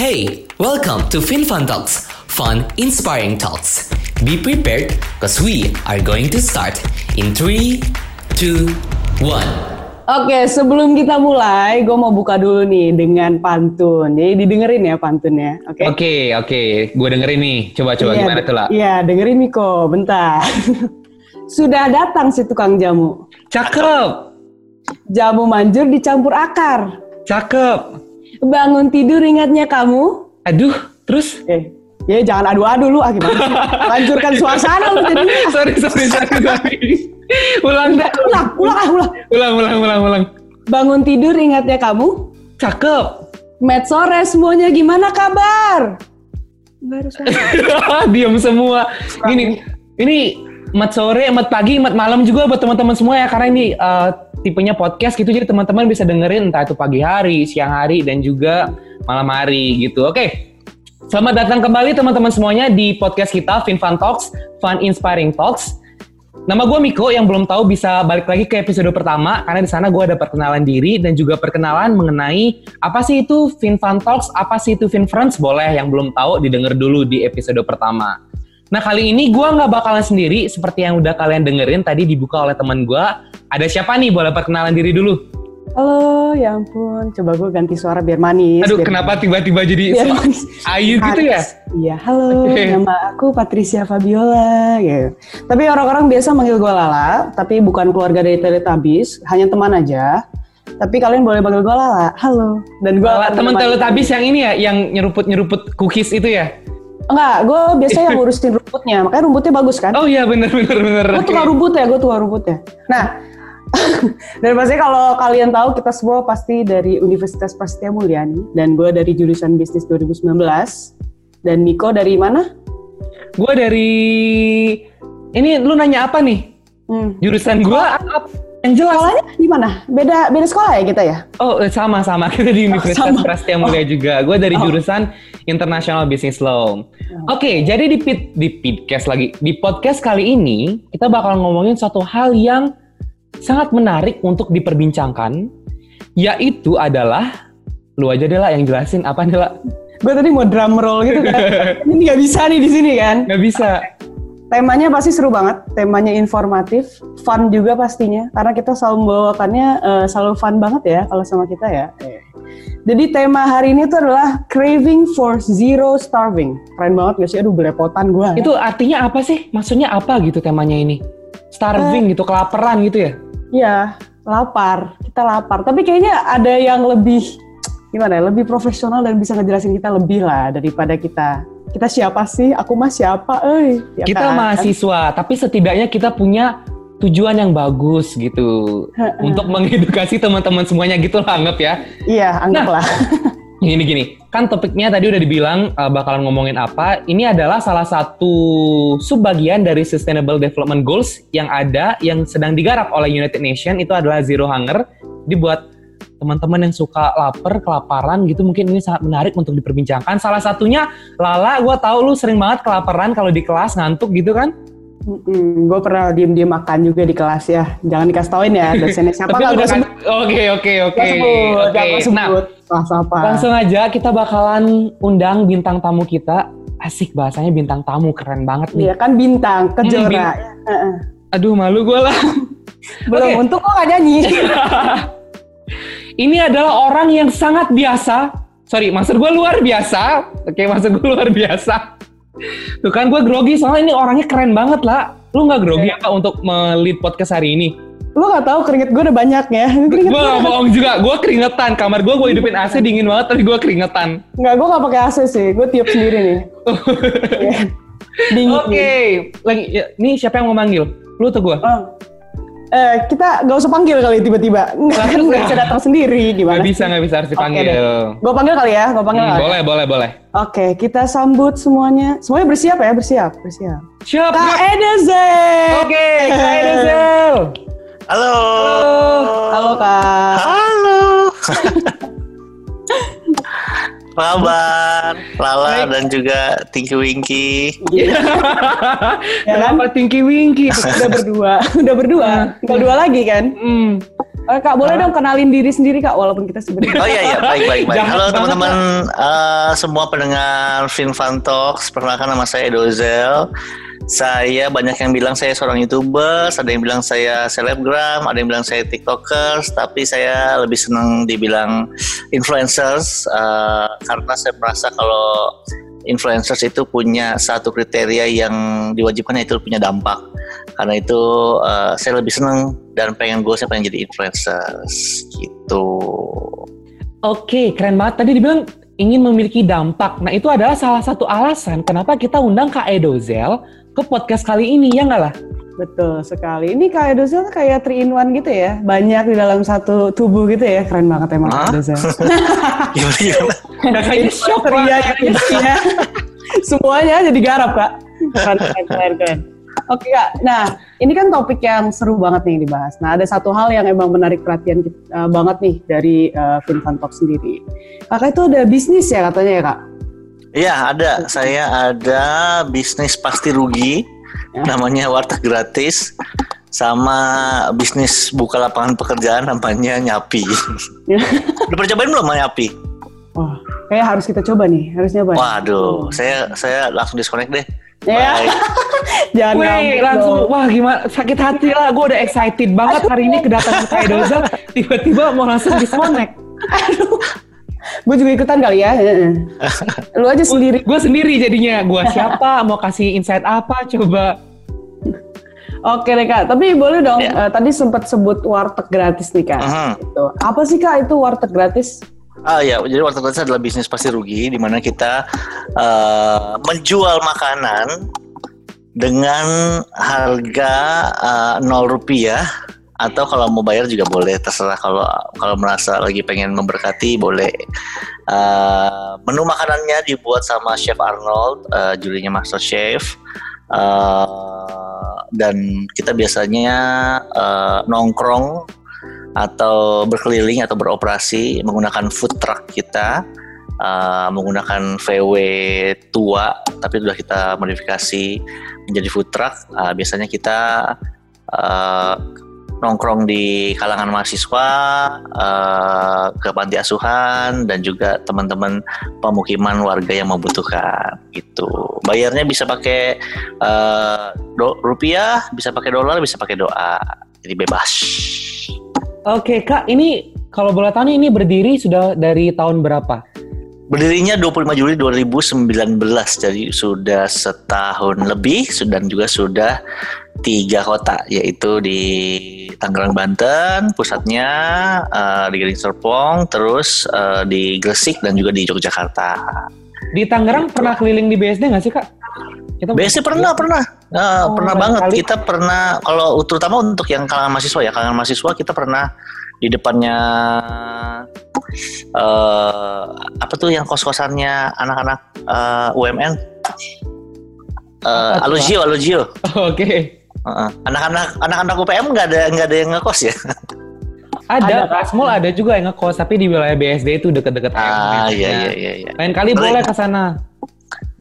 Hey, welcome to FinFun Talks, fun, inspiring talks. Be prepared because we are going to start in 3, 2, 1. Oke, sebelum kita mulai, gue mau buka dulu nih dengan pantun. Jadi didengerin ya pantunnya, oke? Oke, oke. Gue dengerin nih. Coba-coba Iya, gimana tuh lah? Iya, dengerin Miko, bentar. Sudah datang si tukang jamu. Cakep, Jamu manjur dicampur akar. cakep. Bangun tidur ingatnya kamu. Aduh, terus? Eh, ya jangan adu-adu lu, ah gimana sih? Hancurkan suasana lu jadinya. sorry, sorry, sorry, sorry. ulang dah. Ulang, ulang ah, ulang. Ulang, ulang, ulang, ulang. Bangun tidur ingatnya kamu. Cakep. Met sore semuanya gimana kabar? Baru saja. Diam semua. Gini, ini mat sore, mat pagi, mat malam juga buat teman-teman semua ya karena ini eh, tipenya podcast gitu jadi teman-teman bisa dengerin entah itu pagi hari, siang hari dan juga malam hari gitu. Oke. Selamat datang kembali teman-teman semuanya di podcast kita FinFun Talks, Fun Inspiring Talks. Nama gue Miko yang belum tahu bisa balik lagi ke episode pertama karena di sana gue ada perkenalan diri dan juga perkenalan mengenai apa sih itu FinFun Talks, apa sih itu FinFriends boleh yang belum tahu didengar dulu di episode pertama. Nah kali ini gue nggak bakalan sendiri seperti yang udah kalian dengerin tadi dibuka oleh teman gue. Ada siapa nih? Boleh perkenalan diri dulu. Halo, ya ampun. Coba gue ganti suara biar manis. Aduh biar kenapa tiba-tiba jadi ayu gitu ya? Iya, halo. Oke. Nama aku Patricia Fabiola. Gitu. Tapi orang-orang biasa manggil gue Lala, tapi bukan keluarga dari Teletubbies, hanya teman aja. Tapi kalian boleh panggil gue Lala. Halo. Dan gue Kalau temen Teletubbies yang ini ya, yang nyeruput-nyeruput cookies itu ya? Enggak, gue biasanya yang ngurusin rumputnya. Makanya rumputnya bagus kan? Oh iya bener bener bener. Gue tukang rumput ya, gue tukang rumputnya. Nah, dan pasti kalau kalian tahu kita semua pasti dari Universitas Prasetya Mulyani dan gue dari jurusan bisnis 2019 dan Miko dari mana? Gue dari ini lu nanya apa nih? Hmm. Jurusan gue apa? Yang jelas. Sekolahnya di mana? Beda beda sekolah ya kita ya? Oh eh, sama sama kita di Universitas sama. Prasetya Mulia juga. Gue dari Oh. jurusan International Business Law. Oke, jadi di pit, di podcast lagi di podcast kali ini kita bakal ngomongin suatu hal yang sangat menarik untuk diperbincangkan, yaitu adalah lu aja deh lah yang jelasin apa nih lah. Gue tadi mau drum roll gitu kan. Ini nggak bisa nih di sini kan. Nggak bisa. Temanya pasti seru banget. Temanya informatif, fun juga pastinya. Karena kita selalu membawakannya eh, selalu fun banget ya kalau sama kita ya. Jadi tema hari ini tuh adalah craving for zero starving. Keren banget gak sih? Aduh belepotan gue. Itu artinya apa sih? Maksudnya apa gitu temanya ini? Starving gitu, kelaparan gitu ya? Iya, lapar. Kita lapar. Tapi kayaknya ada yang lebih gimana ya? Lebih profesional dan bisa ngejelasin kita lebih lah daripada kita. Kita siapa sih? Aku mah siapa? Eh, ya kita kan? mahasiswa, tapi setidaknya kita punya tujuan yang bagus gitu untuk mengedukasi teman-teman semuanya gitu lah anggap ya. Iya, anggaplah. Gini gini, kan topiknya tadi udah dibilang uh, bakalan ngomongin apa. Ini adalah salah satu subbagian dari Sustainable Development Goals yang ada yang sedang digarap oleh United Nations itu adalah zero hunger. Jadi buat teman-teman yang suka lapar, kelaparan gitu mungkin ini sangat menarik untuk diperbincangkan. Salah satunya Lala, gua tahu lu sering banget kelaparan kalau di kelas ngantuk gitu kan? gue pernah diem-diem makan juga di kelas ya. Jangan dikasih tauin ya dosennya siapa nggak gue sebut. Oke oke oke. Gue sebut, Oke. gue Nah, apa? langsung aja kita bakalan undang bintang tamu kita. Asik bahasanya bintang tamu keren banget nih. Iya kan bintang, kejora. bin- Ya, heeh. Aduh malu gue lah. Belum, Oke. untuk kok gak nyanyi. Ini adalah orang yang sangat biasa. Sorry, maksud gue luar biasa. Oke, maksud gue luar biasa. Tuh kan gue grogi soalnya ini orangnya keren banget lah. Lu nggak grogi Iya. apa untuk melit podcast hari ini? Lu gak tahu keringet gue udah banyak ya. Gue gak bohong juga, gue keringetan. Kamar gue gue hidupin AC dingin banget, tapi gue keringetan. Enggak, gue gak pakai AC sih. Gue tiup sendiri nih. Iya. Oke, lagi ya, nih siapa yang mau manggil? Lu atau gue? Oh. Eh, kita gak usah panggil kali tiba-tiba. Nggak kan gak bisa datang sendiri. Gimana? Gak bisa, gak bisa harus dipanggil. Gue panggil kali ya, gue panggil Hmm, kali. boleh, boleh, boleh. Oke, kita sambut semuanya. Semuanya bersiap ya, bersiap, bersiap. Siap. Kak Edezel. Oke, Kak Edezel. Halo. Halo Kak. Halo. Apa kabar? Lala Baik. dan juga Tinky Winky. Ya kan? Kenapa Tinky Winky? Udah berdua, udah berdua. Tinggal dua lagi kan? Hmm. Eh, Kak, boleh dong kenalin diri sendiri Kak, walaupun kita sebenarnya. Oh iya iya baik baik baik. Jahat Halo teman-teman eh, semua pendengar Fun Talks. Perkenalkan nama saya Dozel. Saya banyak yang bilang saya seorang youtuber, ada yang bilang saya selebgram, ada yang bilang saya tiktokers, tapi saya lebih senang dibilang influencers eh, karena saya merasa kalau influencers itu punya satu kriteria yang diwajibkan yaitu punya dampak. Karena itu eh, saya lebih senang dan pengen gue saya pengen jadi influencers gitu. Oke, keren banget. Tadi dibilang ingin memiliki dampak. Nah, itu adalah salah satu alasan kenapa kita undang Kak Edozel ke podcast kali ini, ya nggak lah? Betul sekali. Ini Kak Edozel tuh kayak 3 in 1 gitu ya. Banyak di dalam satu tubuh gitu ya. Keren banget emang Kak Hah? Edozel. Gimana gimana? Shock ya. Semuanya jadi garap Kak. Keren, keren, keren, keren. Oke Kak, nah ini kan topik yang seru banget nih yang dibahas. Nah ada satu hal yang emang menarik perhatian kita, eh, banget nih dari uh, Finfan Talk sendiri. Kakak itu ada bisnis ya katanya ya Kak? Iya ada, saya ada bisnis pasti rugi, Ya. namanya warteg gratis, sama bisnis buka lapangan pekerjaan namanya nyapi. Ya. Udah pernah cobain belum sama nyapi? Wah, kayak harus kita coba nih, harus nyoba. Waduh, saya saya langsung disconnect deh. Ya. Jangan Wih, langsung, dong. wah gimana, sakit hati lah. Gue udah excited banget hari ini kedatangan Kak Edozel. Tiba-tiba mau langsung disconnect. Gue juga ikutan kali ya. Lu aja sendiri. Gue sendiri jadinya. Gue siapa, mau kasih insight apa, coba. Oke deh kak, tapi boleh dong. Ya. eh, tadi sempat sebut warteg gratis nih kak. Mhm. Gitu. Apa sih kak itu warteg gratis? Ah ya, jadi warteg gratis adalah bisnis pasti rugi, di mana kita eh, menjual makanan dengan harga eh, nol rupiah atau kalau mau bayar juga boleh terserah. Kalau kalau merasa lagi pengen memberkati boleh. Eh, menu makanannya dibuat sama Chef Arnold eh, jurinya Master Chef. Eh, dan kita biasanya eh, nongkrong atau berkeliling atau beroperasi menggunakan food truck kita. Uh, menggunakan VW tua tapi sudah kita modifikasi menjadi food truck. Uh, biasanya kita uh, nongkrong di kalangan mahasiswa uh, ke panti asuhan dan juga teman-teman pemukiman warga yang membutuhkan itu bayarnya bisa pakai uh, do- rupiah bisa pakai dolar bisa pakai doa. Jadi bebas. Oke Kak, ini kalau boleh tahu ini berdiri sudah dari tahun berapa? Berdirinya 25 Juli 2019, jadi sudah setahun lebih dan juga sudah tiga kota, yaitu di Tangerang, Banten, pusatnya eh, di Gading Serpong, terus eh, di Gresik dan juga di Yogyakarta. Di Tangerang pernah keliling di BSD nggak sih Kak? Kita BSD pernah, pernah, Eh, Oh, pernah banyak banget. kali. Kita pernah, kalau terutama untuk yang kalangan mahasiswa ya, kalangan mahasiswa kita pernah di depannya eh apa tuh yang kos-kosannya anak-anak eh, UMN? Tuh, Alugio, Alugio. Oke. Heeh. Anak-anak anak-anak UPM nggak ada nggak ada yang ngekos ya? Ada, Ada, Kasmul ada juga yang ngekos, tapi di wilayah BSD itu deket-deket Ah iya Nah, iya iya. iya. Lain kali Sering. boleh ke sana.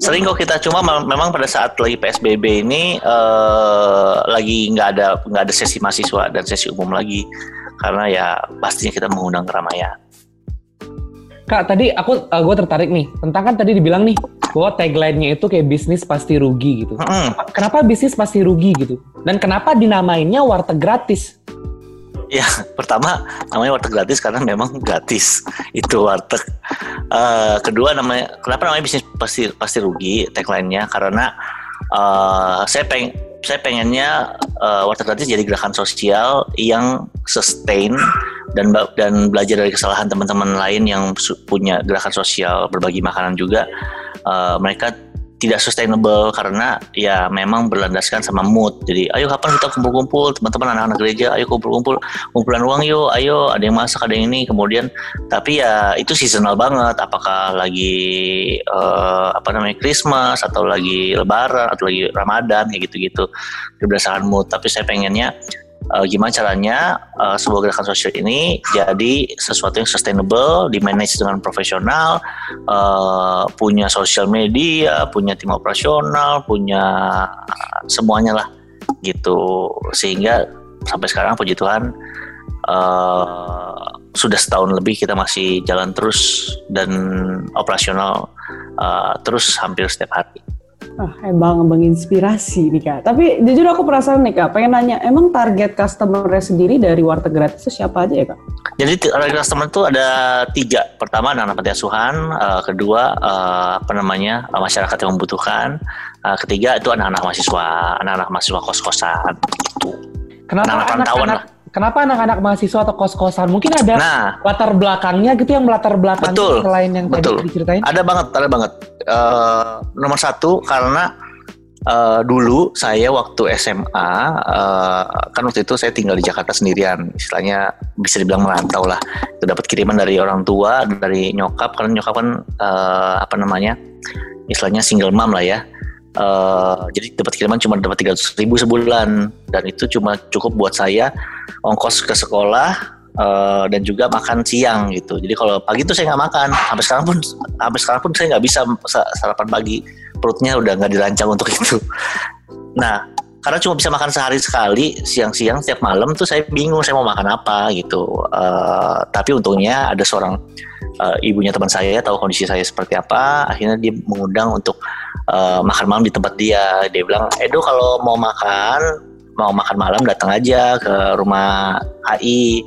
Sering kok kita cuma mem- memang pada saat lagi PSBB ini eh, lagi nggak ada nggak ada sesi mahasiswa dan sesi umum lagi karena ya pastinya kita mengundang keramaian. Kak, tadi aku gue tertarik nih. Tentang kan tadi dibilang nih bahwa tagline-nya itu kayak bisnis pasti rugi gitu. Mm-mm. Kenapa bisnis pasti rugi gitu? Dan kenapa dinamainnya warteg gratis? Ya, pertama namanya warteg gratis karena memang gratis itu warteg. Eh, kedua namanya kenapa namanya bisnis pasti pasti rugi tagline-nya karena eh, saya peng saya pengennya eh, warteg gratis jadi gerakan sosial yang sustain dan dan belajar dari kesalahan teman-teman lain yang punya gerakan sosial berbagi makanan juga Eh, mereka tidak sustainable karena ya memang berlandaskan sama mood. Jadi ayo kapan kita kumpul-kumpul teman-teman anak-anak gereja, ayo kumpul-kumpul, kumpulan uang yuk, ayo ada yang masak, ada yang ini. Kemudian tapi ya itu seasonal banget. Apakah lagi eh, apa namanya Christmas atau lagi Lebaran atau lagi Ramadan kayak gitu-gitu berdasarkan mood. Tapi saya pengennya eh, gimana caranya eh, sebuah gerakan sosial ini jadi sesuatu yang sustainable, di manage dengan profesional, eh, punya sosial media, punya tim operasional, punya semuanya lah gitu. Sehingga sampai sekarang puji Tuhan uh, sudah setahun lebih kita masih jalan terus dan operasional uh, terus hampir setiap hari. Ah, emang menginspirasi nih kak. Tapi jujur aku penasaran nih kak, pengen nanya, emang target customer sendiri dari warteg gratis itu siapa aja ya kak? Jadi target customer itu ada tiga. Pertama anak-anak panti asuhan, uh, kedua uh, apa namanya uh, masyarakat yang membutuhkan, uh, ketiga itu anak-anak mahasiswa, anak-anak mahasiswa kos-kosan gitu. Kenapa anak-anak kenapa anak-anak mahasiswa atau kos-kosan? Mungkin ada nah, latar belakangnya gitu yang latar belakang selain yang betul. tadi diceritain? Ada banget, ada banget. Uh, nomor satu karena uh, dulu saya waktu SMA uh, kan waktu itu saya tinggal di Jakarta sendirian, istilahnya bisa dibilang merantau lah. Itu dapat kiriman dari orang tua, dari nyokap karena nyokap kan uh, apa namanya, istilahnya single mom lah ya Uh, jadi dapat kiriman cuma dapat tiga ribu sebulan dan itu cuma cukup buat saya ongkos ke sekolah uh, dan juga makan siang gitu. Jadi kalau pagi itu saya nggak makan. Sampai sekarang pun sampai sekarang pun saya nggak bisa sarapan pagi. Perutnya udah nggak dirancang untuk itu. Nah, karena cuma bisa makan sehari sekali siang-siang setiap malam tuh saya bingung saya mau makan apa gitu. Uh, tapi untungnya ada seorang uh, ibunya teman saya tahu kondisi saya seperti apa. Akhirnya dia mengundang untuk uh, makan malam di tempat dia dia bilang Edo kalau mau makan mau makan malam datang aja ke rumah AI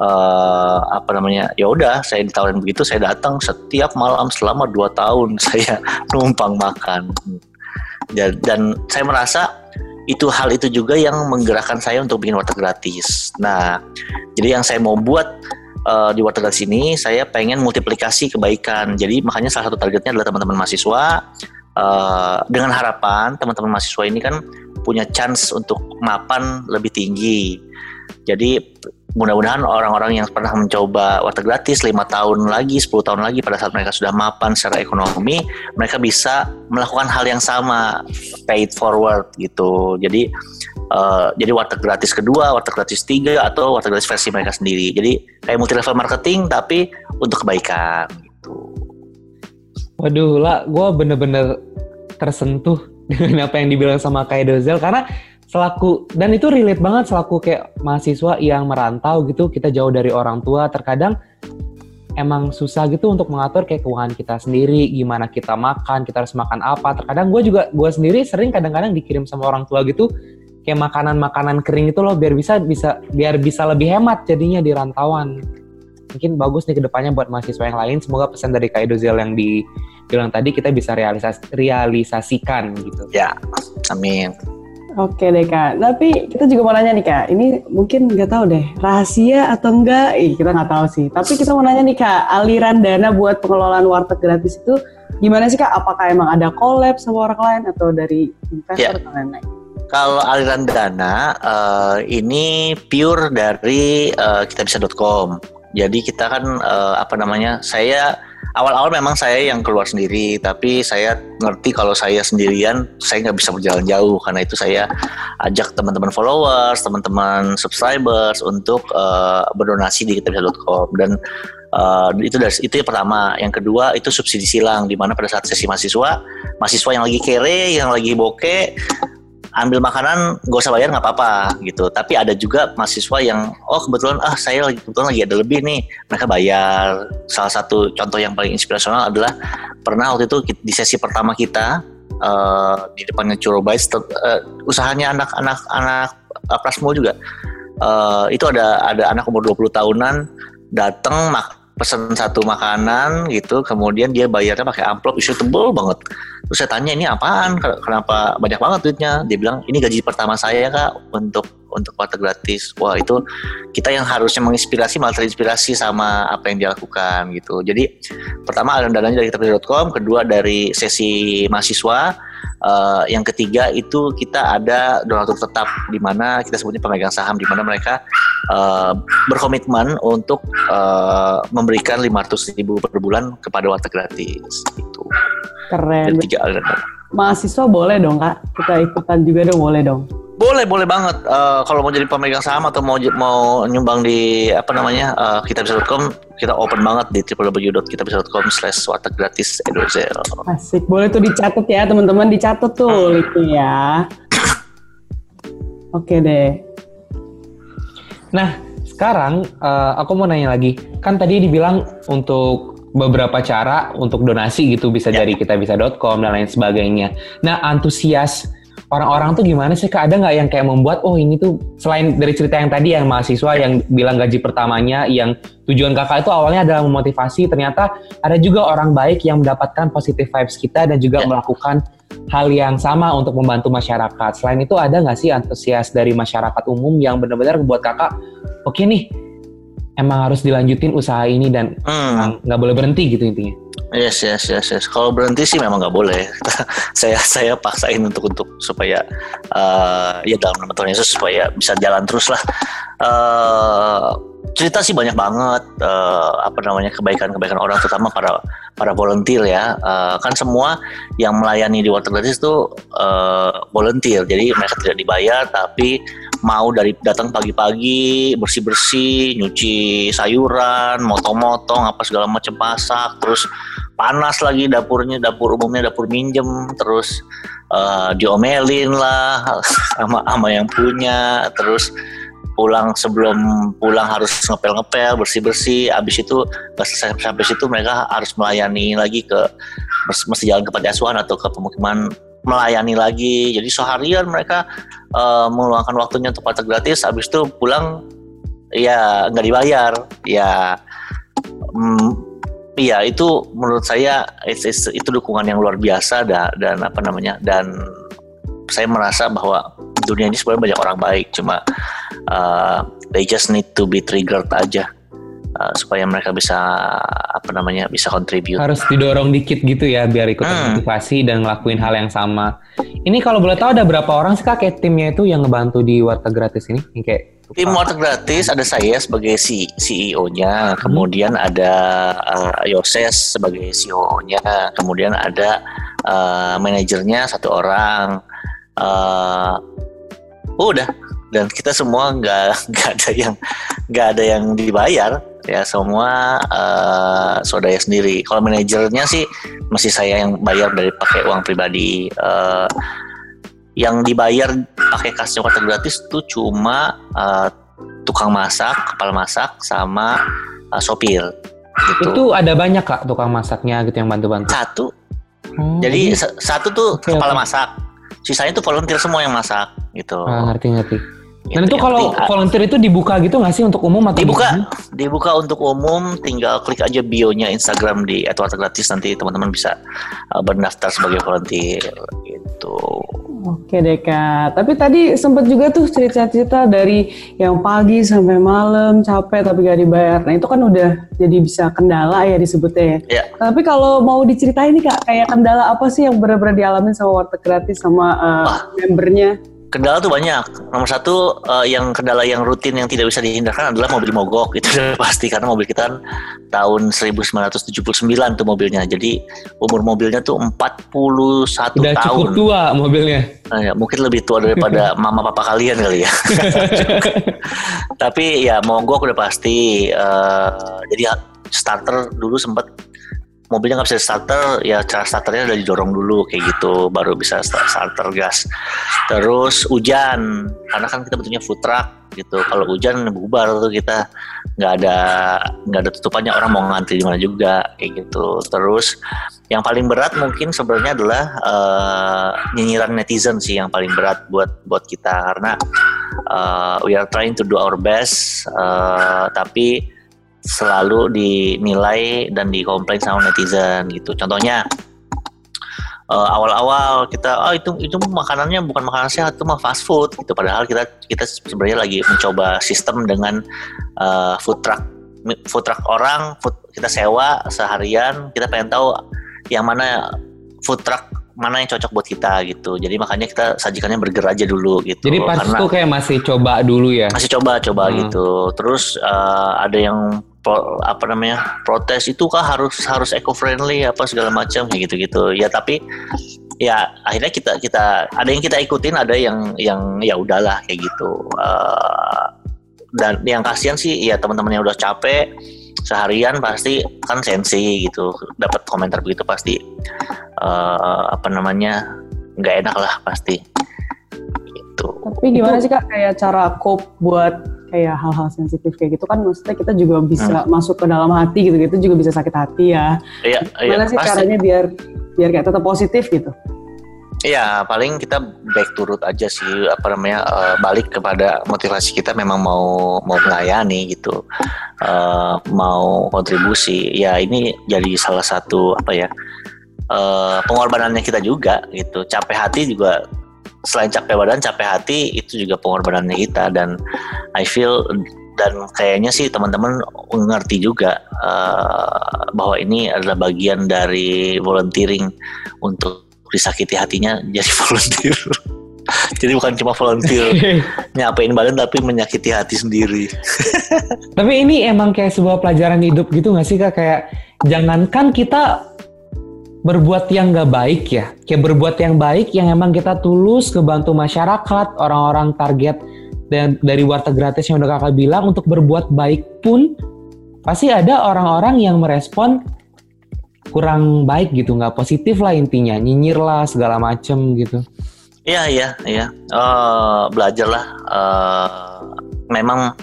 uh, eh, apa namanya ya udah saya ditawarin begitu saya datang setiap malam selama dua tahun saya numpang makan dan, dan saya merasa itu hal itu juga yang menggerakkan saya untuk bikin warteg gratis. Nah, jadi yang saya mau buat uh, di warteg gratis ini, saya pengen multiplikasi kebaikan. Jadi makanya salah satu targetnya adalah teman-teman mahasiswa uh, dengan harapan teman-teman mahasiswa ini kan punya chance untuk mapan lebih tinggi. Jadi mudah-mudahan orang-orang yang pernah mencoba warteg gratis lima tahun lagi, 10 tahun lagi pada saat mereka sudah mapan secara ekonomi, mereka bisa melakukan hal yang sama, paid forward gitu. Jadi uh, jadi warteg gratis kedua, warteg gratis tiga atau warteg gratis versi mereka sendiri. Jadi kayak multi level marketing tapi untuk kebaikan gitu. Waduh lah, gue bener-bener tersentuh dengan apa yang dibilang sama Kak Dozel karena selaku dan itu relate banget selaku kayak mahasiswa yang merantau gitu kita jauh dari orang tua terkadang emang susah gitu untuk mengatur kayak keuangan kita sendiri gimana kita makan kita harus makan apa terkadang gue juga gue sendiri sering kadang-kadang dikirim sama orang tua gitu kayak makanan-makanan kering itu loh biar bisa bisa biar bisa lebih hemat jadinya di rantauan mungkin bagus nih ke depannya buat mahasiswa yang lain. Semoga pesan dari Kak Edozel yang dibilang tadi kita bisa realisas realisasikan gitu. Ya, amin. Oke deh kak, tapi kita juga mau nanya nih kak, ini mungkin nggak tahu deh rahasia atau enggak, Ih, kita nggak tahu sih. Tapi kita mau nanya nih kak, aliran dana buat pengelolaan warteg gratis itu gimana sih kak? Apakah emang ada collab sama orang lain atau dari investor ya. atau lain-lain? Kalau aliran dana uh, ini pure dari uh, kitabisa.com. Jadi kita kan uh, apa namanya? Saya awal-awal memang saya yang keluar sendiri, tapi saya ngerti kalau saya sendirian saya nggak bisa berjalan jauh karena itu saya ajak teman-teman followers, teman-teman subscribers untuk uh, berdonasi di kitabisa.com dan uh, itu dari itu yang pertama. Yang kedua itu subsidi silang di mana pada saat sesi mahasiswa, mahasiswa yang lagi kere, yang lagi bokeh ambil makanan gak usah bayar nggak apa-apa gitu. Tapi ada juga mahasiswa yang oh kebetulan ah saya lagi kebetulan lagi ada lebih nih mereka bayar. Salah satu contoh yang paling inspirasional adalah pernah waktu itu di sesi pertama kita uh, di depannya Curobais uh, usahanya anak-anak anak Prasmo juga. Uh, itu ada ada anak umur 20 tahunan datang mak pesan satu makanan gitu kemudian dia bayarnya pakai amplop isu tebel banget. Terus saya tanya ini apaan? Kenapa banyak banget duitnya? Dia bilang ini gaji pertama saya kak untuk untuk warteg gratis. Wah itu kita yang harusnya menginspirasi malah terinspirasi sama apa yang dia lakukan gitu. Jadi pertama aliran dananya dari kitabisa.com kedua dari sesi mahasiswa Uh, yang ketiga itu kita ada donatur tetap di mana kita sebutnya pemegang saham di mana mereka uh, berkomitmen untuk uh, memberikan 500 ribu per bulan kepada warteg gratis itu. Keren. tiga Mahasiswa boleh dong kak, kita ikutan juga dong boleh dong. Boleh, boleh banget. Uh, kalau mau jadi pemegang saham atau mau mau nyumbang di apa namanya uh, kitabisa.com, kita open banget di www.kitabisa.com slash warteg gratis. Asik, boleh tuh dicatat ya teman-teman, dicatat tuh hmm. itu ya. Oke deh. Nah, sekarang uh, aku mau nanya lagi. Kan tadi dibilang untuk beberapa cara untuk donasi gitu bisa Ya. dari kitabisa.com dan lain sebagainya. Nah, antusias orang-orang tuh gimana sih Kak? Ada nggak yang kayak membuat oh ini tuh selain dari cerita yang tadi yang mahasiswa yang bilang gaji pertamanya yang tujuan Kakak itu awalnya adalah memotivasi, ternyata ada juga orang baik yang mendapatkan positive vibes kita dan juga Ya. melakukan hal yang sama untuk membantu masyarakat. Selain itu ada nggak sih antusias dari masyarakat umum yang benar-benar buat Kakak oke nih emang harus dilanjutin usaha ini dan Hmm. nggak boleh berhenti gitu intinya. Yes, yes, yes, yes. Kalau berhenti sih memang nggak boleh. saya saya paksain untuk untuk supaya eh, ya dalam nama Tuhan Yesus supaya bisa jalan terus lah. Eh, cerita sih banyak banget eh, apa namanya kebaikan-kebaikan orang terutama para para volunteer ya. Eh, kan semua yang melayani di Water Gratis itu eh, volunteer. Jadi mereka tidak dibayar tapi mau dari datang pagi-pagi bersih-bersih, nyuci sayuran, motong-motong apa segala macam masak, terus panas lagi dapurnya, dapur umumnya dapur minjem, terus eh, diomelin lah sama sama yang punya, terus pulang sebelum pulang harus ngepel-ngepel, bersih-bersih, habis itu sampai situ mereka harus melayani lagi ke mesti jalan ke panti asuhan atau ke pemukiman melayani lagi. Jadi seharian mereka eh, meluangkan waktunya untuk partai gratis, habis itu pulang ya nggak dibayar, ya mm, iya itu menurut saya it's- it's- itu dukungan yang luar biasa da- dan apa namanya dan saya merasa bahwa dunia ini sebenarnya banyak orang baik, cuma uh, they just need to be triggered aja uh, supaya mereka bisa apa namanya bisa contribute. Harus didorong dikit gitu ya biar ikut Hmm. motivasi dan ngelakuin hal yang sama. Ini kalau boleh tahu ada berapa orang sih Kak kayak timnya itu yang ngebantu di warteg gratis ini? Yang kayak Tim Water Gratis ada saya sebagai C- CEO-nya, kemudian ada uh, Yoses sebagai CEO-nya, kemudian ada uh, manajernya satu orang. Uh, udah dan kita semua nggak nggak ada yang nggak ada yang dibayar ya semua uh, saudara sendiri. Kalau manajernya sih masih saya yang bayar dari pakai uang pribadi. Uh, yang dibayar pakai kasnya water gratis tuh cuma uh, tukang masak, kepala masak, sama uh, sopir. Gitu. itu ada banyak Kak tukang masaknya gitu yang bantu-bantu. Satu. Oh, Jadi sa- satu tuh Oke, kepala oke. masak. Sisanya tuh volunteer semua yang masak gitu. ah, ngerti ngerti. Dan itu kalau penting, volunteer itu dibuka gitu nggak sih untuk umum atau dibuka, gimana? dibuka untuk umum, tinggal klik aja bio-nya Instagram di @water gratis nanti teman-teman bisa uh, berdaftar sebagai volunteer gitu. Oke deh kak, tapi tadi sempat juga tuh cerita-cerita dari yang pagi sampai malam capek tapi gak dibayar. Nah itu kan udah jadi bisa kendala ya disebutnya ya. Ya. Tapi kalau mau diceritain nih kak, kayak kendala apa sih yang benar-benar dialamin sama warteg gratis sama uh, Wah. membernya? Kendala tuh banyak. Nomor satu eh, yang kendala yang rutin yang tidak bisa dihindarkan adalah mobil mogok. Itu udah pasti karena mobil kita kan tahun 1979 tuh mobilnya. Jadi umur mobilnya tuh 41 Udah tahun. cukup tua mobilnya. Nah, ya, mungkin lebih tua daripada mama papa kalian kali ya. Tapi ya mogok udah pasti. Eh, jadi starter dulu sempet mobilnya nggak bisa starter, ya cara starternya udah didorong dulu kayak gitu, baru bisa sta- starter gas. Terus hujan, karena kan kita bentuknya food truck gitu. Kalau hujan bubar tuh kita nggak ada nggak ada tutupannya orang mau ngantri di mana juga kayak gitu. Terus yang paling berat mungkin sebenarnya adalah eh, nyinyiran netizen sih yang paling berat buat buat kita karena eh, we are trying to do our best eh, tapi selalu dinilai dan dikomplain sama netizen gitu. Contohnya eh, awal-awal kita oh itu itu makanannya bukan makanan sehat itu mah fast food gitu padahal kita kita sebenarnya lagi mencoba sistem dengan eh, food truck food truck orang food, kita sewa seharian kita pengen tahu yang mana food truck mana yang cocok buat kita gitu jadi makanya kita sajikannya burger aja dulu gitu Jadi pas Karena- itu kayak masih coba dulu ya. masih coba-coba Hmm. gitu. Terus eh, ada yang pro- apa namanya protes itu kah harus harus eco friendly apa segala macam kayak gitu-gitu. Ya tapi ya akhirnya kita kita ada yang kita ikutin, ada yang yang ya udahlah kayak gitu. Eh, dan yang kasihan sih ya teman-teman yang udah capek seharian pasti kan sensi gitu dapat komentar begitu pasti eh, apa namanya nggak enak lah pasti gitu Tapi gimana sih kak kayak cara cope buat kayak hal-hal sensitif kayak gitu kan maksudnya kita juga bisa masuk ke dalam hati gitu gitu juga bisa sakit hati ya Iya, iya, gimana sih pasti. caranya biar biar kayak tetap positif gitu Iya, paling kita back to root aja sih apa namanya eh, balik kepada motivasi kita memang mau mau melayani gitu, Eh, mau kontribusi. Ya ini jadi salah satu apa ya eh, pengorbanannya kita juga gitu. Capek hati juga selain capek badan, capek hati itu juga pengorbanannya kita dan I feel dan kayaknya sih teman-teman ngerti juga eh, bahwa ini adalah bagian dari volunteering untuk disakiti hatinya jadi volunteer. jadi bukan cuma volunteer nyapain badan tapi menyakiti hati sendiri. Tapi ini emang kayak sebuah pelajaran hidup gitu gak sih kak? Kayak jangankan kita berbuat yang gak baik ya. Kayak berbuat yang baik yang emang kita tulus kebantu masyarakat, orang-orang target dan dari warteg gratis yang udah kakak bilang untuk berbuat baik pun pasti ada orang-orang yang merespon kurang baik gitu, nggak positif lah intinya, nyinyir lah segala macem gitu. Iya iya iya. Eh, belajarlah. Eh, memang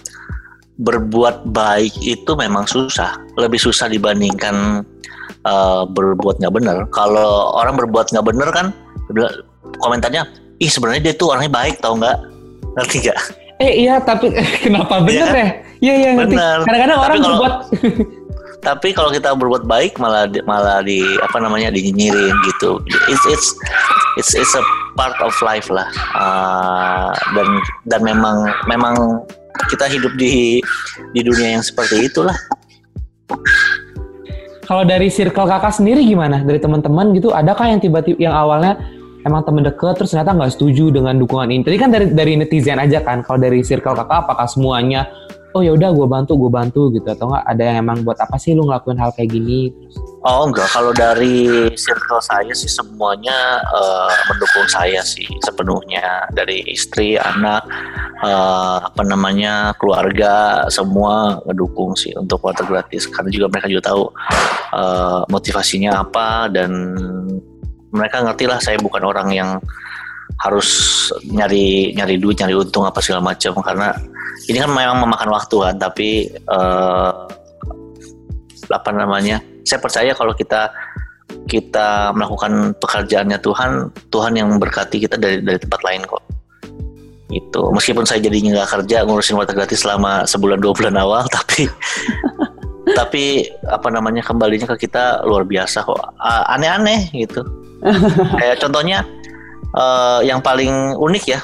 berbuat baik itu memang susah. Lebih susah dibandingkan eh, berbuat nggak benar. Kalau orang berbuat nggak benar kan, komentarnya, ih sebenarnya dia tuh orangnya baik tau nggak? Ngerti nggak? Eh iya tapi kenapa bener Iya. ya? Iya iya ngerti. Bener. Kadang-kadang orang kalau- berbuat Tapi kalau kita berbuat baik malah di, malah di apa namanya dinyinyirin gitu. It's it's it's it's a part of life lah. Eh, dan dan memang memang kita hidup di di dunia yang seperti itulah. Kalau dari circle kakak sendiri gimana? Dari teman-teman gitu, adakah yang tiba-tiba yang awalnya emang temen deket terus ternyata nggak setuju dengan dukungan ini? Tadi kan dari dari netizen aja kan. Kalau dari circle kakak, apakah semuanya oh ya udah gue bantu gue bantu gitu atau enggak ada yang emang buat apa sih lu ngelakuin hal kayak gini? Terus, Oh enggak, kalau dari circle saya sih semuanya eh, mendukung saya sih sepenuhnya. Dari istri, anak, eh, apa namanya keluarga semua mendukung sih untuk water gratis. Karena juga mereka juga tahu eh, motivasinya apa dan mereka ngerti lah saya bukan orang yang harus nyari nyari duit nyari untung apa segala macam. Karena ini kan memang memakan waktu kan tapi eh, apa namanya. Saya percaya kalau kita kita melakukan pekerjaannya Tuhan Tuhan yang berkati kita dari dari tempat lain kok. Itu meskipun saya jadinya nggak kerja ngurusin water gratis selama sebulan dua bulan awal tapi tapi apa namanya kembalinya ke kita luar biasa kok. Aneh-aneh gitu. Kayak contohnya eh, yang paling unik ya.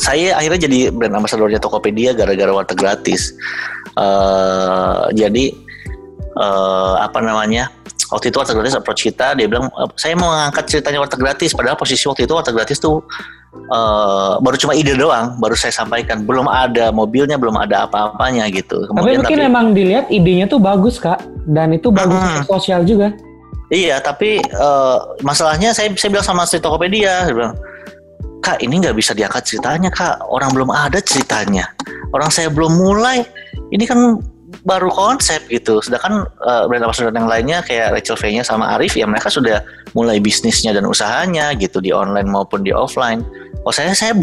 Saya akhirnya jadi brand ambassadornya Tokopedia gara-gara water gratis. Eh, jadi eh, apa namanya waktu itu water gratis approach kita dia bilang "Eh, saya mau ngangkat ceritanya water gratis. Padahal posisi waktu itu water gratis tuh eh, baru cuma ide doang baru saya sampaikan. Belum ada mobilnya belum ada apa-apanya gitu. Tapi mungkin emang dilihat idenya tuh bagus kak. Dan itu bagus untuk sosial juga. Iya, tapi eh, masalahnya saya saya bilang sama si Tokopedia, saya bilang, Kak ini nggak bisa diangkat ceritanya Kak, orang belum ada ceritanya, orang saya belum mulai, ini kan baru konsep gitu. Sedangkan eh, brand ambassador yang lainnya kayak Rachel V-nya sama Arif ya mereka sudah mulai bisnisnya dan usahanya gitu di online maupun di offline. Oh saya saya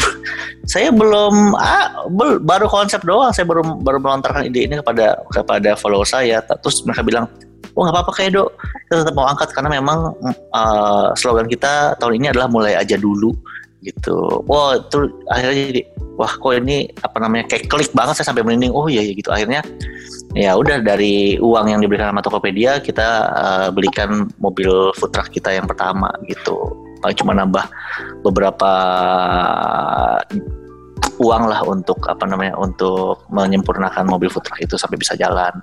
saya belum ah, bel- baru konsep doang, saya baru baru melontarkan ide ini kepada kepada follower saya. Terus mereka bilang, oh nggak apa-apa kayak dok, kita tetap mau angkat karena memang uh, slogan kita tahun ini adalah mulai aja dulu gitu. Wah itu akhirnya jadi wah kok ini apa namanya kayak klik banget saya sampai merinding. Oh iya iya gitu akhirnya ya udah dari uang yang diberikan sama Tokopedia kita uh, belikan mobil food truck kita yang pertama gitu. Paling cuma nambah beberapa uang lah untuk apa namanya untuk menyempurnakan mobil food truck itu sampai bisa jalan.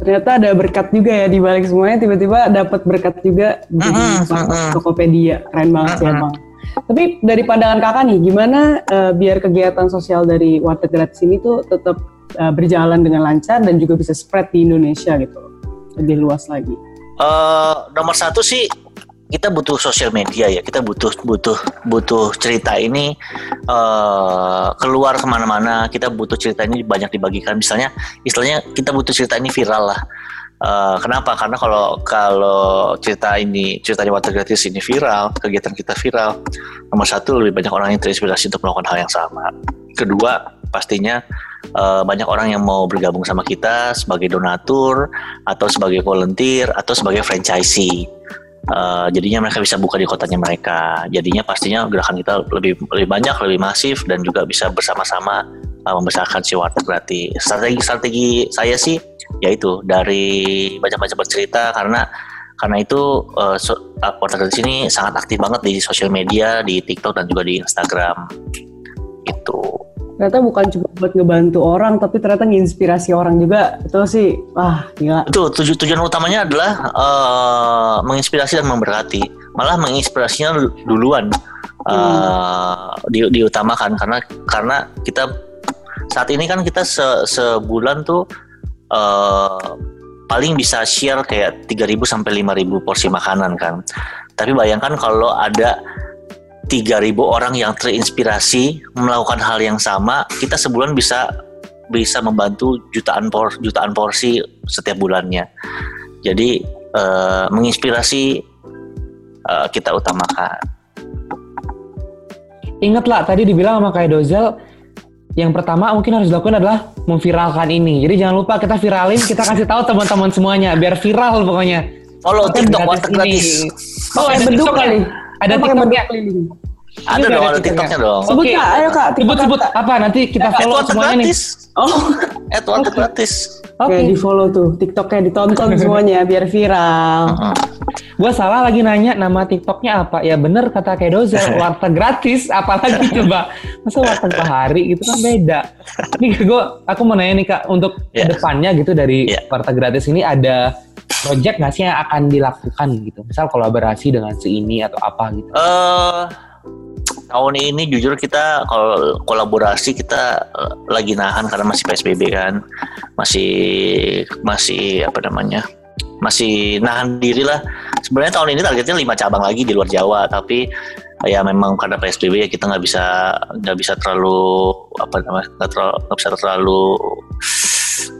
Ternyata ada berkat juga ya di balik semuanya tiba-tiba dapat berkat juga Mm-mm, sama mm-mm. Tokopedia. Keren banget sih Mm-mm. emang. Tapi dari pandangan kakak nih, gimana eh, biar kegiatan sosial dari Warteg Gratis ini tuh tetap eh, berjalan dengan lancar dan juga bisa spread di Indonesia gitu, lebih luas lagi. Eh, nomor satu sih kita butuh sosial media ya. Kita butuh butuh butuh cerita ini eh keluar ke mana-mana. Kita butuh cerita ini banyak dibagikan. Misalnya istilahnya kita butuh cerita ini viral lah Eh, kenapa karena kalau kalau cerita ini ceritanya water gratis ini viral kegiatan kita viral nomor satu lebih banyak orang yang terinspirasi untuk melakukan hal yang sama kedua pastinya uh, banyak orang yang mau bergabung sama kita sebagai donatur atau sebagai volunteer atau sebagai franchisee. Uh, jadinya mereka bisa buka di kotanya mereka. Jadinya pastinya gerakan kita lebih lebih banyak, lebih masif dan juga bisa bersama-sama uh, membesarkan si warteg gratis. Strategi strategi saya sih yaitu dari banyak-banyak bercerita karena karena itu uh, so, warteg gratis ini sangat aktif banget di sosial media, di TikTok dan juga di Instagram. Itu ternyata bukan cuma buat ngebantu orang tapi ternyata nginspirasi orang juga. Itu sih. Wah gila. Itu tuju tujuan utamanya adalah uh, menginspirasi dan memberkati. Malah menginspirasinya duluan uh, di, diutamakan. Karena karena kita saat ini kan kita se, sebulan tuh uh, paling bisa share kayak 3000 sampai 5000 porsi makanan kan tapi bayangkan kalau ada 3.000 orang yang terinspirasi melakukan hal yang sama, kita sebulan bisa bisa membantu jutaan por, jutaan porsi setiap bulannya. Jadi uh, menginspirasi uh, kita utamakan. Ingatlah tadi dibilang sama kayak Dozel, yang pertama mungkin harus dilakukan adalah memviralkan ini. Jadi jangan lupa kita viralin, kita kasih tahu teman-teman semuanya biar viral pokoknya. Follow TikTok warteg gratis. Oh, ada bentuk kali. Ada TikToknya. Ada dong, ada TikToknya dong. Sebut okay. ayo kak. Sebut sebut apa nanti kita follow semuanya nih. Oh, Edward gratis. Oke, okay. di follow tuh TikToknya ditonton semuanya biar viral. Uh -huh. Gue salah lagi nanya nama TikToknya apa? Ya bener kata kayak Doza, warteg gratis. Apalagi coba, masa warteg hari gitu kan beda. Nih gue, aku mau nanya nih kak, untuk yeah. depannya gitu dari yeah. warteg gratis ini ada project nggak sih yang akan dilakukan gitu? Misal kolaborasi dengan si ini atau apa gitu? Uh, tahun ini jujur kita kalau kolaborasi kita uh, lagi nahan karena masih PSBB kan. Masih masih apa namanya masih nahan diri lah. Sebenarnya tahun ini targetnya lima cabang lagi di luar Jawa tapi ya memang karena PSBB ya kita nggak bisa nggak bisa terlalu apa namanya nggak terlalu nggak bisa terlalu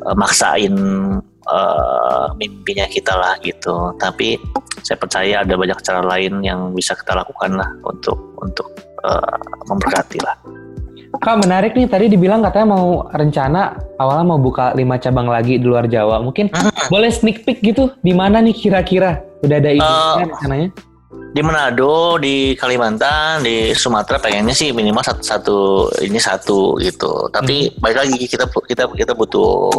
uh, maksain uh, mimpinya kita lah gitu. Tapi saya percaya ada banyak cara lain yang bisa kita lakukan lah untuk untuk uh, memberkati lah. Kak menarik nih tadi dibilang katanya mau rencana awalnya mau buka lima cabang lagi di luar Jawa. Mungkin hmm. boleh sneak peek gitu di mana nih kira-kira? Udah ada ide uh, rencananya? Di Manado, di Kalimantan, di Sumatera pengennya sih minimal satu, satu ini satu gitu. Tapi hmm. baik lagi kita kita kita butuh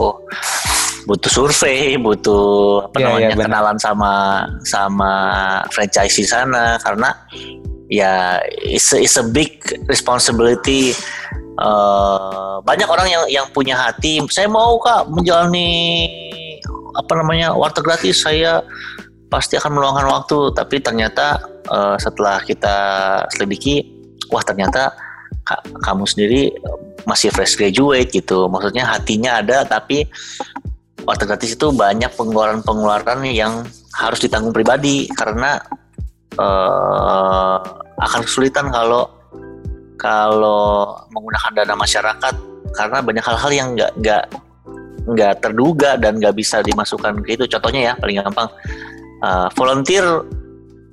butuh survei, butuh apa yeah, namanya yeah, kenalan sama sama franchise di sana karena ya it's a, it's a big responsibility. Uh, banyak orang yang yang punya hati. Saya mau kak menjalani apa namanya warteg gratis. Saya pasti akan meluangkan waktu. Tapi ternyata uh, setelah kita selidiki wah ternyata kak, kamu sendiri masih fresh graduate gitu. Maksudnya hatinya ada tapi warteg gratis itu banyak pengeluaran-pengeluaran yang harus ditanggung pribadi. Karena uh, akan kesulitan kalau kalau menggunakan dana masyarakat. Karena banyak hal-hal yang nggak nggak nggak terduga dan nggak bisa dimasukkan ke itu. Contohnya ya paling gampang uh, volunteer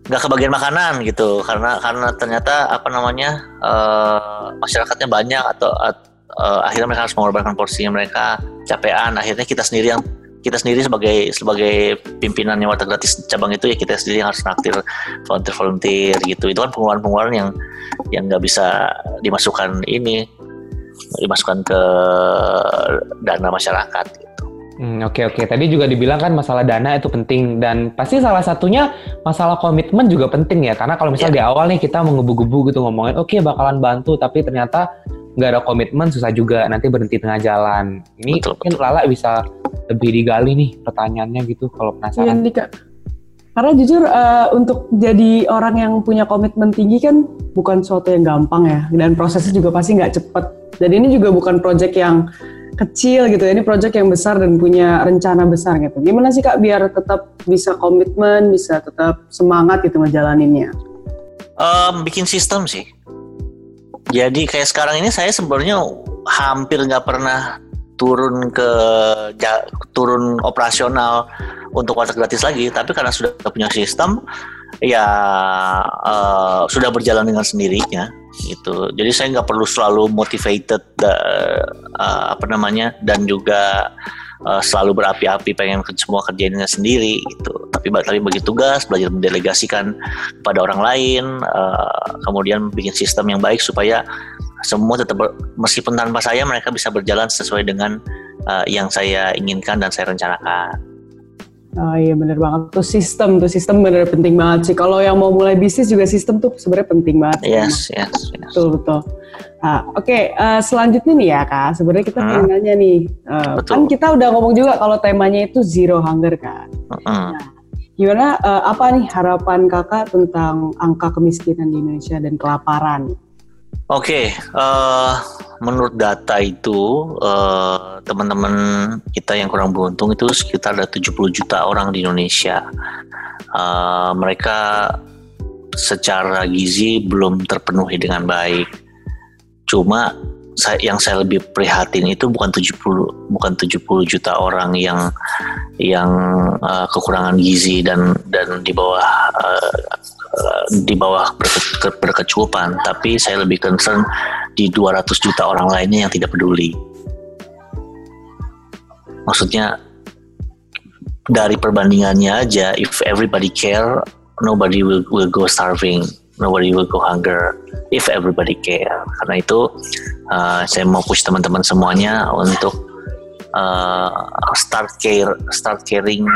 nggak kebagian makanan gitu. Karena karena ternyata apa namanya uh, masyarakatnya banyak atau uh, akhirnya mereka harus mengorbankan porsinya mereka. Capean akhirnya kita sendiri yang kita sendiri sebagai sebagai pimpinannya warteg gratis cabang itu ya kita sendiri yang harus naktir volunteer volunteer gitu. Itu kan pengeluaran pengeluaran yang yang nggak bisa dimasukkan ini dimasukkan ke dana masyarakat gitu. Hmm, oke oke. Tadi juga dibilang kan masalah dana itu penting dan pasti salah satunya masalah komitmen juga penting ya karena kalau misalnya yeah. di awal nih kita menggebu-gebu gitu ngomongin oke okay, bakalan bantu tapi ternyata nggak ada komitmen susah juga nanti berhenti tengah jalan. Ini betul, mungkin betul. Lala bisa lebih digali nih pertanyaannya gitu kalau penasaran. Iya, Karena jujur uh, untuk jadi orang yang punya komitmen tinggi kan bukan sesuatu yang gampang ya dan prosesnya juga pasti nggak cepet. Dan ini juga bukan project yang kecil gitu ya, ini project yang besar dan punya rencana besar gitu. Gimana sih kak biar tetap bisa komitmen, bisa tetap semangat gitu ngejalaninnya? Um, bikin sistem sih jadi kayak sekarang ini saya sebenarnya hampir nggak pernah turun ke ja, turun operasional untuk warteg gratis lagi tapi karena sudah punya sistem ya uh, sudah berjalan dengan sendirinya gitu. Jadi saya nggak perlu selalu motivated uh, uh, apa namanya dan juga uh, selalu berapi-api pengen semua kerjainnya sendiri gitu. Tapi tapi bagi tugas, belajar mendelegasikan kepada orang lain, uh, kemudian bikin sistem yang baik supaya semua tetap ber, meskipun tanpa saya mereka bisa berjalan sesuai dengan uh, yang saya inginkan dan saya rencanakan. Oh iya bener banget tuh sistem tuh sistem bener penting banget sih. Kalau yang mau mulai bisnis juga sistem tuh sebenarnya penting banget. Yes, yes, yes. Betul betul. Nah, Oke, okay, uh, eh, selanjutnya nih ya kak. Sebenarnya kita hmm. pengen nanya nih, uh, kan kita udah ngomong juga kalau temanya itu zero hunger kan. Hmm. Nah, gimana uh, apa nih harapan kakak tentang angka kemiskinan di Indonesia dan kelaparan? Oke, okay, uh, menurut data itu uh, teman-teman kita yang kurang beruntung itu sekitar ada 70 juta orang di Indonesia. Uh, mereka secara gizi belum terpenuhi dengan baik. Cuma saya, yang saya lebih prihatin itu bukan 70 bukan 70 juta orang yang yang uh, kekurangan gizi dan dan di bawah uh, di bawah berke, berkecukupan, tapi saya lebih concern di 200 juta orang lainnya yang tidak peduli. Maksudnya dari perbandingannya aja, if everybody care, nobody will, will go starving, nobody will go hunger. If everybody care, karena itu uh, saya mau push teman-teman semuanya untuk uh, start care, start caring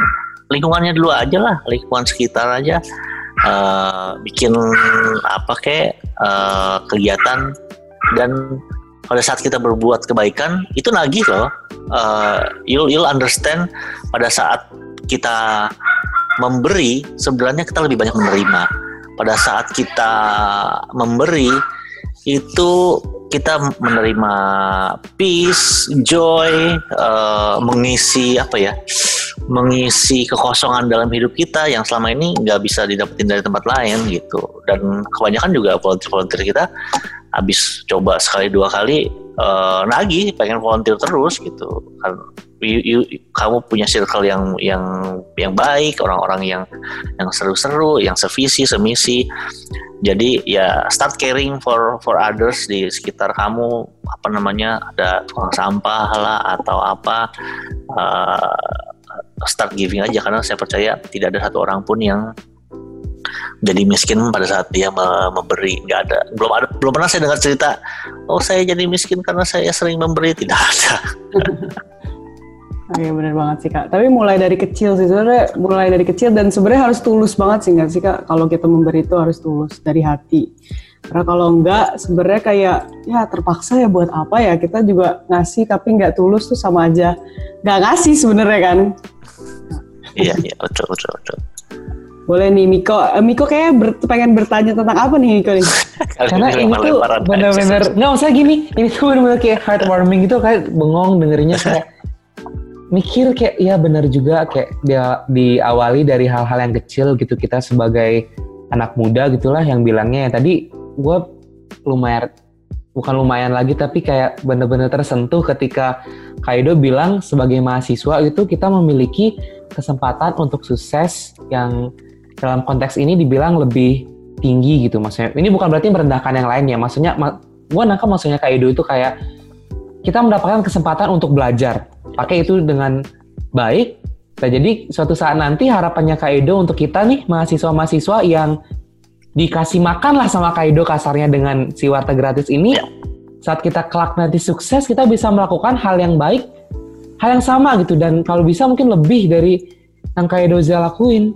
lingkungannya dulu aja lah, lingkungan sekitar aja uh, bikin apa kayak uh, kegiatan. Dan pada saat kita berbuat kebaikan itu nagih loh. Uh, you'll you'll understand pada saat kita memberi sebenarnya kita lebih banyak menerima. Pada saat kita memberi itu kita menerima peace, joy, uh, mengisi apa ya, mengisi kekosongan dalam hidup kita yang selama ini nggak bisa didapetin dari tempat lain gitu. Dan kebanyakan juga volunteer-volunteer kita habis coba sekali dua kali uh, nagih pengen volunteer terus gitu. Kan you, you, kamu punya circle yang yang yang baik orang-orang yang yang seru-seru yang sevisi semisi. Jadi ya start caring for for others di sekitar kamu. Apa namanya ada tukang sampah lah atau apa. Uh, start giving aja karena saya percaya tidak ada satu orang pun yang jadi miskin pada saat dia memberi nggak ada belum ada belum pernah saya dengar cerita oh saya jadi miskin karena saya sering memberi tidak ada Oke benar banget sih kak. Tapi mulai dari kecil sih sebenarnya mulai dari kecil dan sebenarnya harus tulus banget sih nggak sih kak? Kalau kita memberi itu harus tulus dari hati. Karena kalau enggak sebenarnya kayak ya terpaksa ya buat apa ya kita juga ngasih tapi nggak tulus tuh sama aja nggak ngasih sebenarnya kan. Iya iya betul betul betul. Boleh nih Miko, uh, Miko kayak ber, pengen bertanya tentang apa nih Miko nih? Karena ini tuh benar-benar nggak usah gini, ini tuh benar-benar kayak heartwarming gitu kayak bengong dengerinnya kayak mikir kayak ya benar juga kayak dia diawali dari hal-hal yang kecil gitu kita sebagai anak muda gitulah yang bilangnya ya tadi gue lumayan bukan lumayan lagi tapi kayak bener-bener tersentuh ketika Kaido bilang sebagai mahasiswa itu kita memiliki kesempatan untuk sukses yang dalam konteks ini dibilang lebih tinggi gitu. Maksudnya ini bukan berarti merendahkan yang lainnya. Maksudnya gue nangkap maksudnya Kaido itu kayak kita mendapatkan kesempatan untuk belajar. Pakai itu dengan baik. Nah, jadi suatu saat nanti harapannya Kaido untuk kita nih mahasiswa-mahasiswa yang dikasih makan lah sama Kaido kasarnya dengan si warteg gratis ini. Ya. Saat kita kelak nanti sukses, kita bisa melakukan hal yang baik, hal yang sama gitu dan kalau bisa mungkin lebih dari yang Kaido Zia lakuin.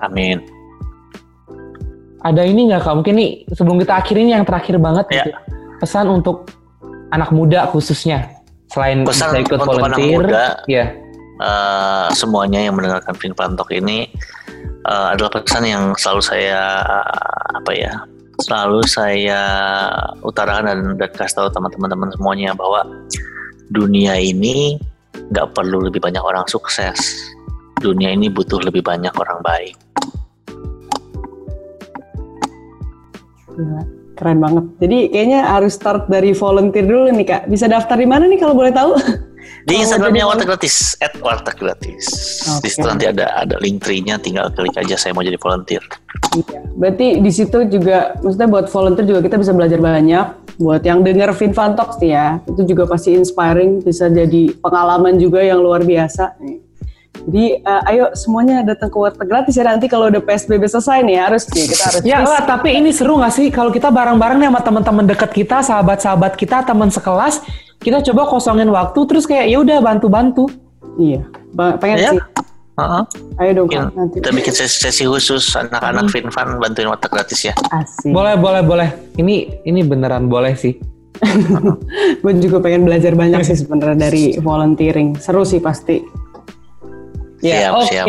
Amin. Ada ini nggak kak? Mungkin nih sebelum kita akhirin yang terakhir banget ya. gitu. Pesan untuk anak muda khususnya selain pesan bisa ikut untuk volunteer, anak muda, ya. Uh, semuanya yang mendengarkan Fin Pantok ini uh, adalah pesan yang selalu saya uh, apa ya selalu saya utarakan dan, dan kasih tahu teman-teman semuanya bahwa dunia ini nggak perlu lebih banyak orang sukses dunia ini butuh lebih banyak orang baik. Keren banget. Jadi kayaknya harus start dari volunteer dulu nih kak. Bisa daftar di mana nih kalau boleh tahu? Di Instagramnya Warteg Gratis, at Warteg Gratis. Di situ nanti ada ada link tree-nya, tinggal klik aja saya mau jadi volunteer. Iya. Berarti di situ juga, maksudnya buat volunteer juga kita bisa belajar banyak. Buat yang denger Finfan Talks nih ya, itu juga pasti inspiring, bisa jadi pengalaman juga yang luar biasa. Jadi eh, ayo semuanya datang ke Warteg Gratis ya nanti kalau udah PSBB selesai nih harus nih kita harus Ya lah, tapi ini seru gak sih kalau kita bareng-bareng nih sama teman-teman dekat kita, sahabat-sahabat kita, teman sekelas, kita coba kosongin waktu terus kayak ya udah bantu-bantu. Iya, Ba- pengen Ya. sih. Heeh. Ayo dong Kak, nanti. kita bikin sesi, sesi khusus anak-anak Hmm. Finfan bantuin Warteg Gratis ya. Asik. Boleh, boleh, boleh. Ini ini beneran boleh sih. Gue juga pengen belajar banyak sih sebenarnya dari volunteering. Seru sih pasti. Ya, Siap, oke. siap.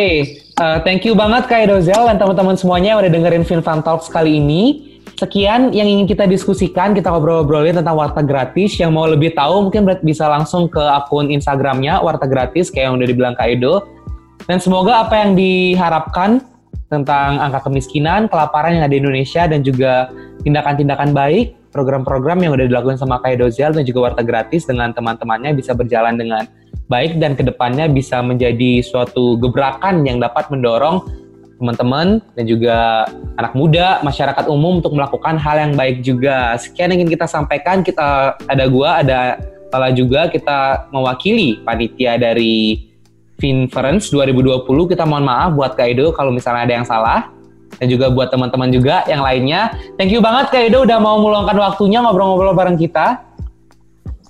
Uh, thank you banget Kak Edozel dan teman-teman semuanya yang udah dengerin Finfan Talks kali ini. Sekian yang ingin kita diskusikan, kita ngobrol-ngobrolin tentang Warteg Gratis. Yang mau lebih tahu mungkin bisa langsung ke akun Instagramnya Warteg Gratis kayak yang udah dibilang Kak Edo. Dan semoga apa yang diharapkan tentang angka kemiskinan, kelaparan yang ada di Indonesia dan juga tindakan-tindakan baik, program-program yang udah dilakukan sama Kak Edozel dan juga Warteg Gratis dengan teman-temannya bisa berjalan dengan baik dan ke depannya bisa menjadi suatu gebrakan yang dapat mendorong teman-teman dan juga anak muda, masyarakat umum untuk melakukan hal yang baik juga. Sekian yang ingin kita sampaikan. Kita ada gua, ada Lala juga. Kita mewakili panitia dari Finference 2020. Kita mohon maaf buat Kak Edo kalau misalnya ada yang salah. Dan juga buat teman-teman juga yang lainnya. Thank you banget Kak Edo udah mau meluangkan waktunya ngobrol-ngobrol bareng kita.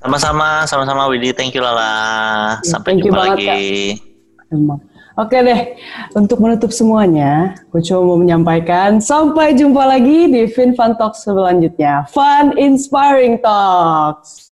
Sama-sama, sama-sama Widi. Thank you Lala. Ya, Sampai thank you jumpa banget, lagi. Oke deh, untuk menutup semuanya, gue cuma mau menyampaikan sampai jumpa lagi di FinFun Talks selanjutnya. Fun Inspiring Talks.